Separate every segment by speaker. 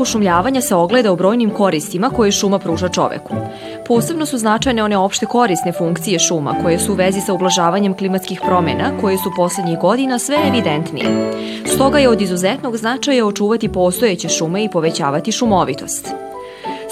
Speaker 1: Pošumljavanja se ogleda u brojnim koristima koje šuma pruža čoveku. Posebno su značajne one opšte korisne funkcije šuma koje su u vezi sa ublažavanjem klimatskih promena koje su poslednjih godina sve evidentnije. Stoga je od izuzetnog značaja očuvati postojeće šume i povećavati šumovitost.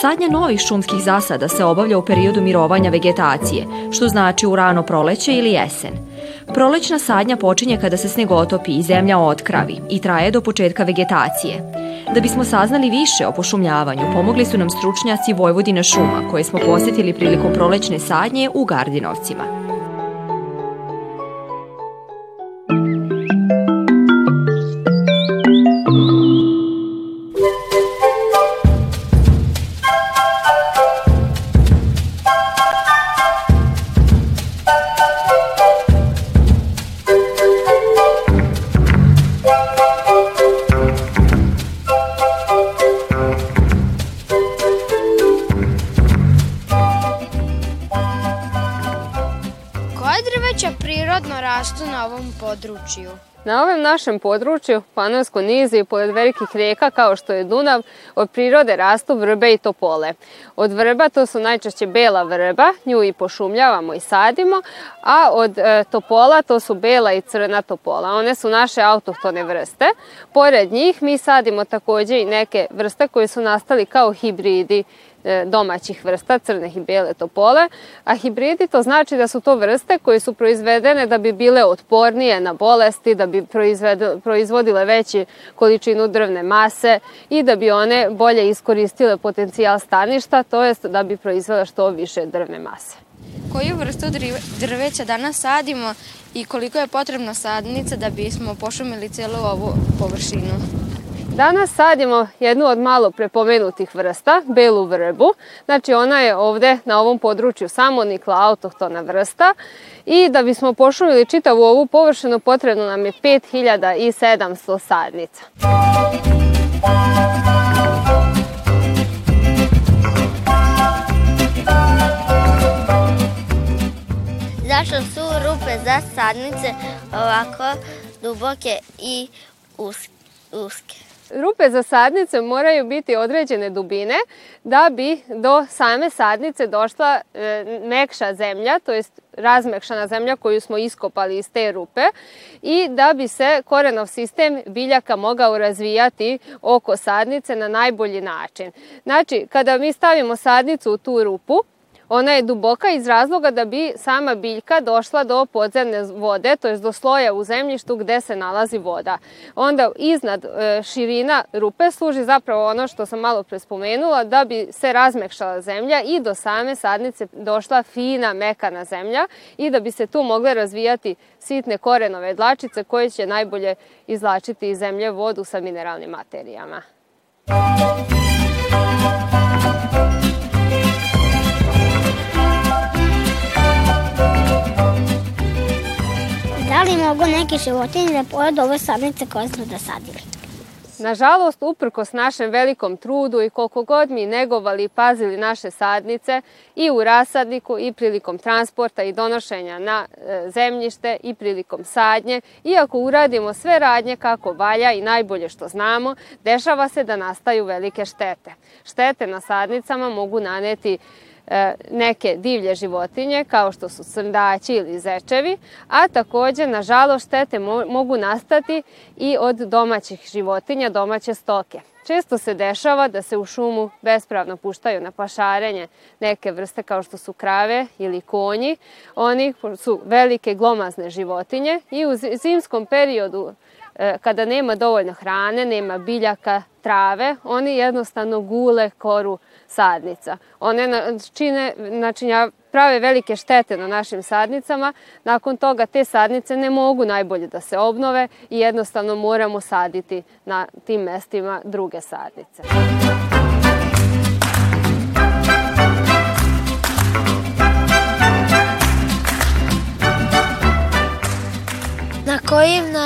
Speaker 1: Sadnja novih šumskih zasada se obavlja u periodu mirovanja vegetacije, što znači u rano proleće ili jesen. Prolećna sadnja počinje kada se sneg otopi i zemlja otkravi i traje do početka vegetacije. Da bismo saznali više o pošumljavanju, pomogli su nam stručnjaci Vojvodina šuma, koje smo posetili prilikom prolećne sadnje u Gardinovcima.
Speaker 2: Području?
Speaker 3: Na ovom našem području, Panonsko nizi pored velikih rijeka kao što je Dunav, od prirode rastu vrbe i topole. Od vrba to su najčešće bela vrba, nju i pošumljavamo i sadimo, a od e, topola to su bela i crna topola. One su naše autohtone vrste. Pored njih mi sadimo takođe i neke vrste koje su nastali kao hibridi domaćih vrsta, crne i bele topole, a hibridi to znači da su to vrste koje su proizvedene da bi bile otpornije na bolesti, da bi proizvodile veći količinu drvne mase i da bi one bolje iskoristile potencijal staništa, to jest da bi proizvele što više drvne mase.
Speaker 2: Koju vrstu drveća danas sadimo i koliko je potrebna sadnica da bismo pošumili celu ovu površinu?
Speaker 3: Danas sadimo jednu od malo prepomenutih vrsta, belu vrbu. Znači ona je ovde na ovom području samonikla autohtona vrsta i da bismo pošumili čitavu ovu površinu potrebno nam je 5700 sadnica.
Speaker 4: Zašto su rupe za sadnice ovako duboke i uske?
Speaker 3: Rupe za sadnice moraju biti određene dubine da bi do same sadnice došla e, mekša zemlja, to jest razmekšana zemlja koju smo iskopali iz te rupe i da bi se korenov sistem biljaka mogao razvijati oko sadnice na najbolji način. Znači, kada mi stavimo sadnicu u tu rupu, Ona je duboka iz razloga da bi sama biljka došla do podzemne vode, to je do sloja u zemljištu gde se nalazi voda. Onda iznad e, širina rupe služi zapravo ono što sam malo pre spomenula, da bi se razmekšala zemlja i do same sadnice došla fina, mekana zemlja i da bi se tu mogle razvijati sitne korenove dlačice koje će najbolje izlačiti iz zemlje vodu sa mineralnim materijama.
Speaker 4: Da li mogu neki životinje da pojedu ove sadnice koje smo da sadili?
Speaker 3: Nažalost, uprkos našem velikom trudu i koliko god mi negovali i pazili naše sadnice i u rasadniku i prilikom transporta i donošenja na e, zemljište i prilikom sadnje, iako uradimo sve radnje kako valja i najbolje što znamo, dešava se da nastaju velike štete. Štete na sadnicama mogu naneti neke divlje životinje kao što su srndaći ili zečevi, a takođe, nažalost, štete mogu nastati i od domaćih životinja, domaće stoke. Često se dešava da se u šumu bespravno puštaju na pašarenje neke vrste kao što su krave ili konji. Oni su velike glomazne životinje i u zimskom periodu e, kada nema dovoljno hrane, nema biljaka, trave, oni jednostavno gule koru sadnica. One čine, načinja, prave velike štete na našim sadnicama. Nakon toga te sadnice ne mogu najbolje da se obnove i jednostavno moramo saditi na tim mestima druge sadnice.
Speaker 4: Na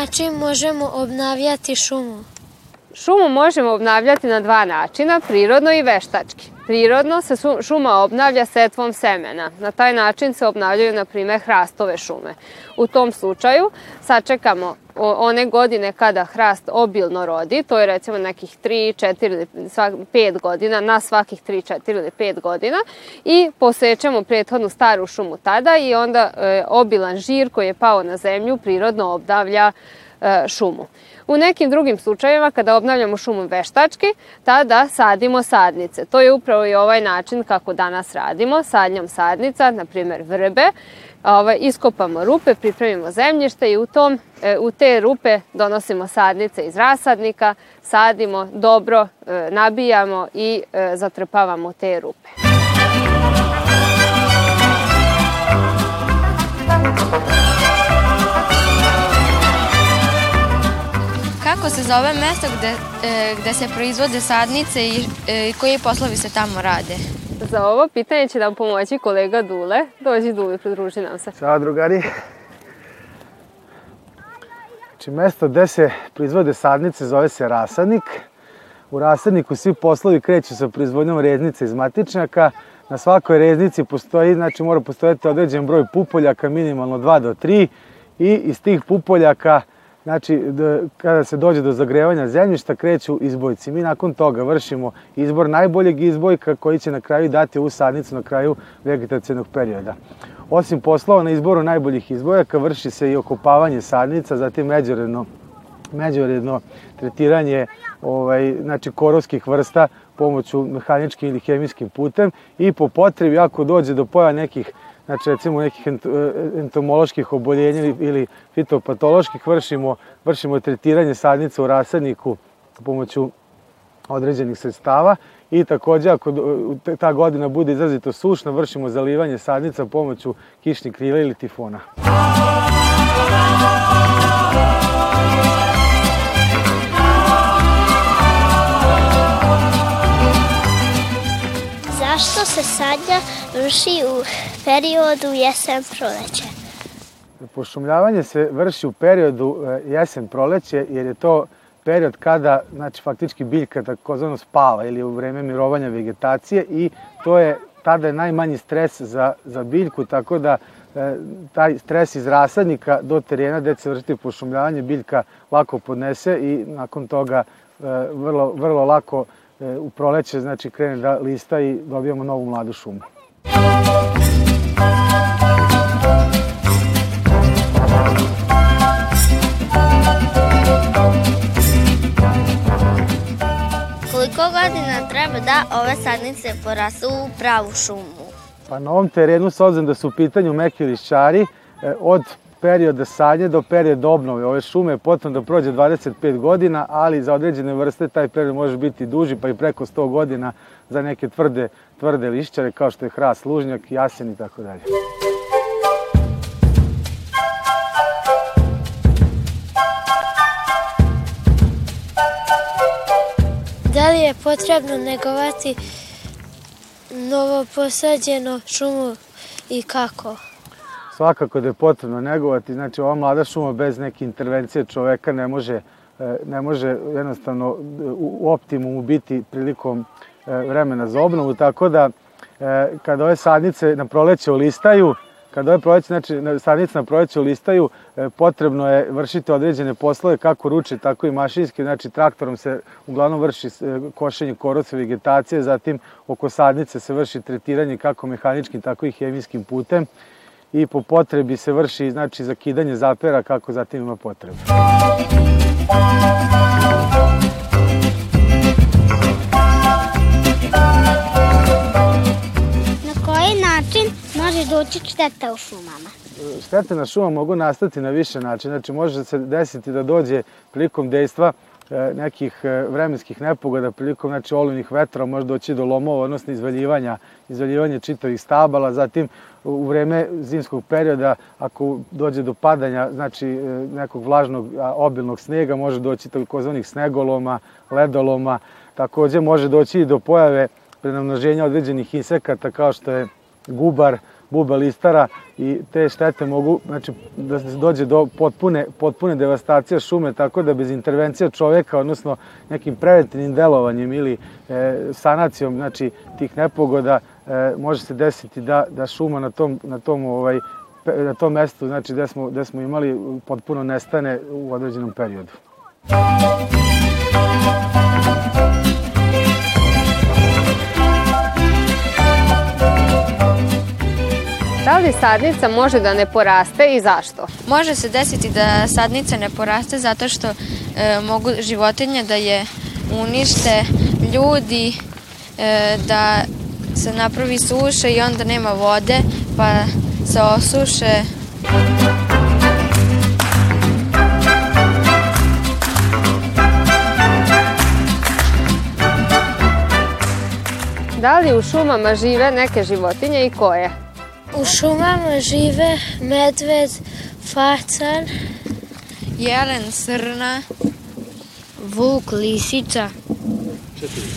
Speaker 4: način možemo obnavljati šumu?
Speaker 3: Šumu možemo obnavljati na dva načina, prirodno i veštački. Prirodno se šuma obnavlja setvom semena. Na taj način se obnavljaju, na primjer, hrastove šume. U tom slučaju sačekamo one godine kada hrast obilno rodi, to je recimo nekih 3, 4 5 godina, na svakih 3, 4 ili 5 godina i posećemo prethodnu staru šumu tada i onda e, obilan žir koji je pao na zemlju prirodno obnavlja e, šumu. U nekim drugim slučajevima, kada obnavljamo šumu veštački, tada sadimo sadnice. To je upravo i ovaj način kako danas radimo, sadnjom sadnica, na primjer vrbe, ovaj, iskopamo rupe, pripremimo zemljište i u, tom, e, u te rupe donosimo sadnice iz rasadnika, sadimo, dobro e, nabijamo i e, zatrpavamo te rupe.
Speaker 2: Kako se zove mesto gde, gde se proizvode sadnice i koji poslovi se tamo rade?
Speaker 3: Za ovo pitanje će nam pomoći kolega Dule. Dođi Dule, pridruži nam se.
Speaker 5: Ćao drugari. Znači, mesto gde se proizvode sadnice zove se rasadnik. U rasadniku svi poslovi kreću sa proizvodnjom reznice iz matičnjaka. Na svakoj reznici postoji, znači mora postojati određen broj pupoljaka, minimalno 2 do 3 i iz tih pupoljaka Znači, da, kada se dođe do zagrevanja zemljišta, kreću izbojci. Mi nakon toga vršimo izbor najboljeg izbojka koji će na kraju dati ovu sadnicu na kraju vegetacijenog perioda. Osim poslova na izboru najboljih izbojaka, vrši se i okopavanje sadnica, zatim međuredno, međuredno tretiranje ovaj, znači, korovskih vrsta pomoću mehaničkim ili hemijskim putem i po potrebi, ako dođe do poja nekih znači recimo nekih e, entomoloških oboljenja ili fitopatoloških, vršimo, vršimo tretiranje sadnica u rasadniku pomoću određenih sredstava i takođe ako ta godina bude izrazito sušna, vršimo zalivanje sadnica pomoću kišnih krila ili tifona.
Speaker 4: Zašto se sadnja vrši u periodu jesen-proleće?
Speaker 5: Pošumljavanje se vrši u periodu e, jesen-proleće jer je to period kada, znači, faktički biljka takozvano spava ili u vreme mirovanja vegetacije i to je tada je najmanji stres za, za biljku, tako da e, taj stres iz rasadnika do terena gde se vršiti pošumljavanje biljka lako podnese i nakon toga e, vrlo, vrlo lako E, u proleće znači krene da lista i dobijamo novu mladu šumu.
Speaker 4: Treba da ove sadnice porastu u pravu šumu?
Speaker 5: Pa na ovom terenu, s obzirom da su u pitanju meki lišćari, e, od perioda sadnje do perioda obnove ove šume je potrebno da prođe 25 godina, ali za određene vrste taj period može biti duži, pa i preko 100 godina za neke tvrde, tvrde lišćare kao što je hrast, lužnjak, jasen i tako dalje.
Speaker 6: Potrebno negovati novo posađeno šumu i kako?
Speaker 5: svakako da je potrebno negovati, znači ova mlada šuma bez neke intervencije čoveka ne može, e, ne može jednostavno u optimumu biti prilikom e, vremena za obnovu, tako da e, kada ove sadnice na proleće olistaju, kada ove proleće, znači sadnice na proleće olistaju, potrebno je vršiti određene poslove kako ruče, tako i mašinski, znači traktorom se uglavnom vrši košenje koroca vegetacije, zatim oko sadnice se vrši tretiranje kako mehaničkim, tako i hemijskim putem i po potrebi se vrši znači zakidanje zapera kako zatim ima potrebu.
Speaker 4: Doći šteta u šumama?
Speaker 5: Štete na šumama mogu nastati na više načina. Znači može se desiti da dođe prilikom dejstva e, nekih e, vremenskih nepogoda prilikom znači olujnih vetra može doći do lomova, odnosno izvaljivanja, izvaljivanja čitavih stabala, zatim u vreme zimskog perioda, ako dođe do padanja, znači e, nekog vlažnog obilnog snega, može doći takozvanih snegoloma, ledoloma, takođe može doći i do pojave prenamnoženja određenih insekata kao što je gubar, bube listara i te štete mogu znači, da se dođe do potpune, potpune devastacije šume, tako da bez intervencija čoveka, odnosno nekim preventivnim delovanjem ili e, sanacijom znači, tih nepogoda, e, može se desiti da, da šuma na tom, na tom ovaj, na tom mestu, znači gde smo, gde smo imali potpuno nestane u određenom periodu.
Speaker 3: Da li sadnica može da ne poraste i zašto?
Speaker 2: Može se desiti da sadnica ne poraste zato što e, mogu životinje da je unište, ljudi, e, da se napravi suša i onda nema vode, pa se osuše.
Speaker 3: Da li u šumama žive neke životinje i koje?
Speaker 6: U šumama žive medved, facan,
Speaker 2: Jelen, srna,
Speaker 7: Vuk, lisica,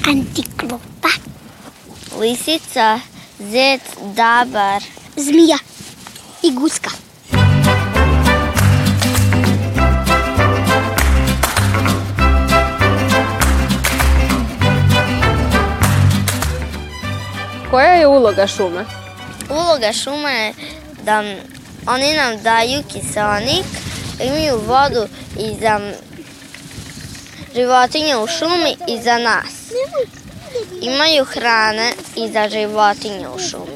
Speaker 4: Antiklopa,
Speaker 7: lisica, zec, dabar,
Speaker 4: zmija i guska.
Speaker 3: Koja je uloga šume?
Speaker 7: Uloga šuma je da oni nam daju kiselnik, imaju vodu i za životinje u šumi i za nas. Imaju hrane i za životinje u šumi.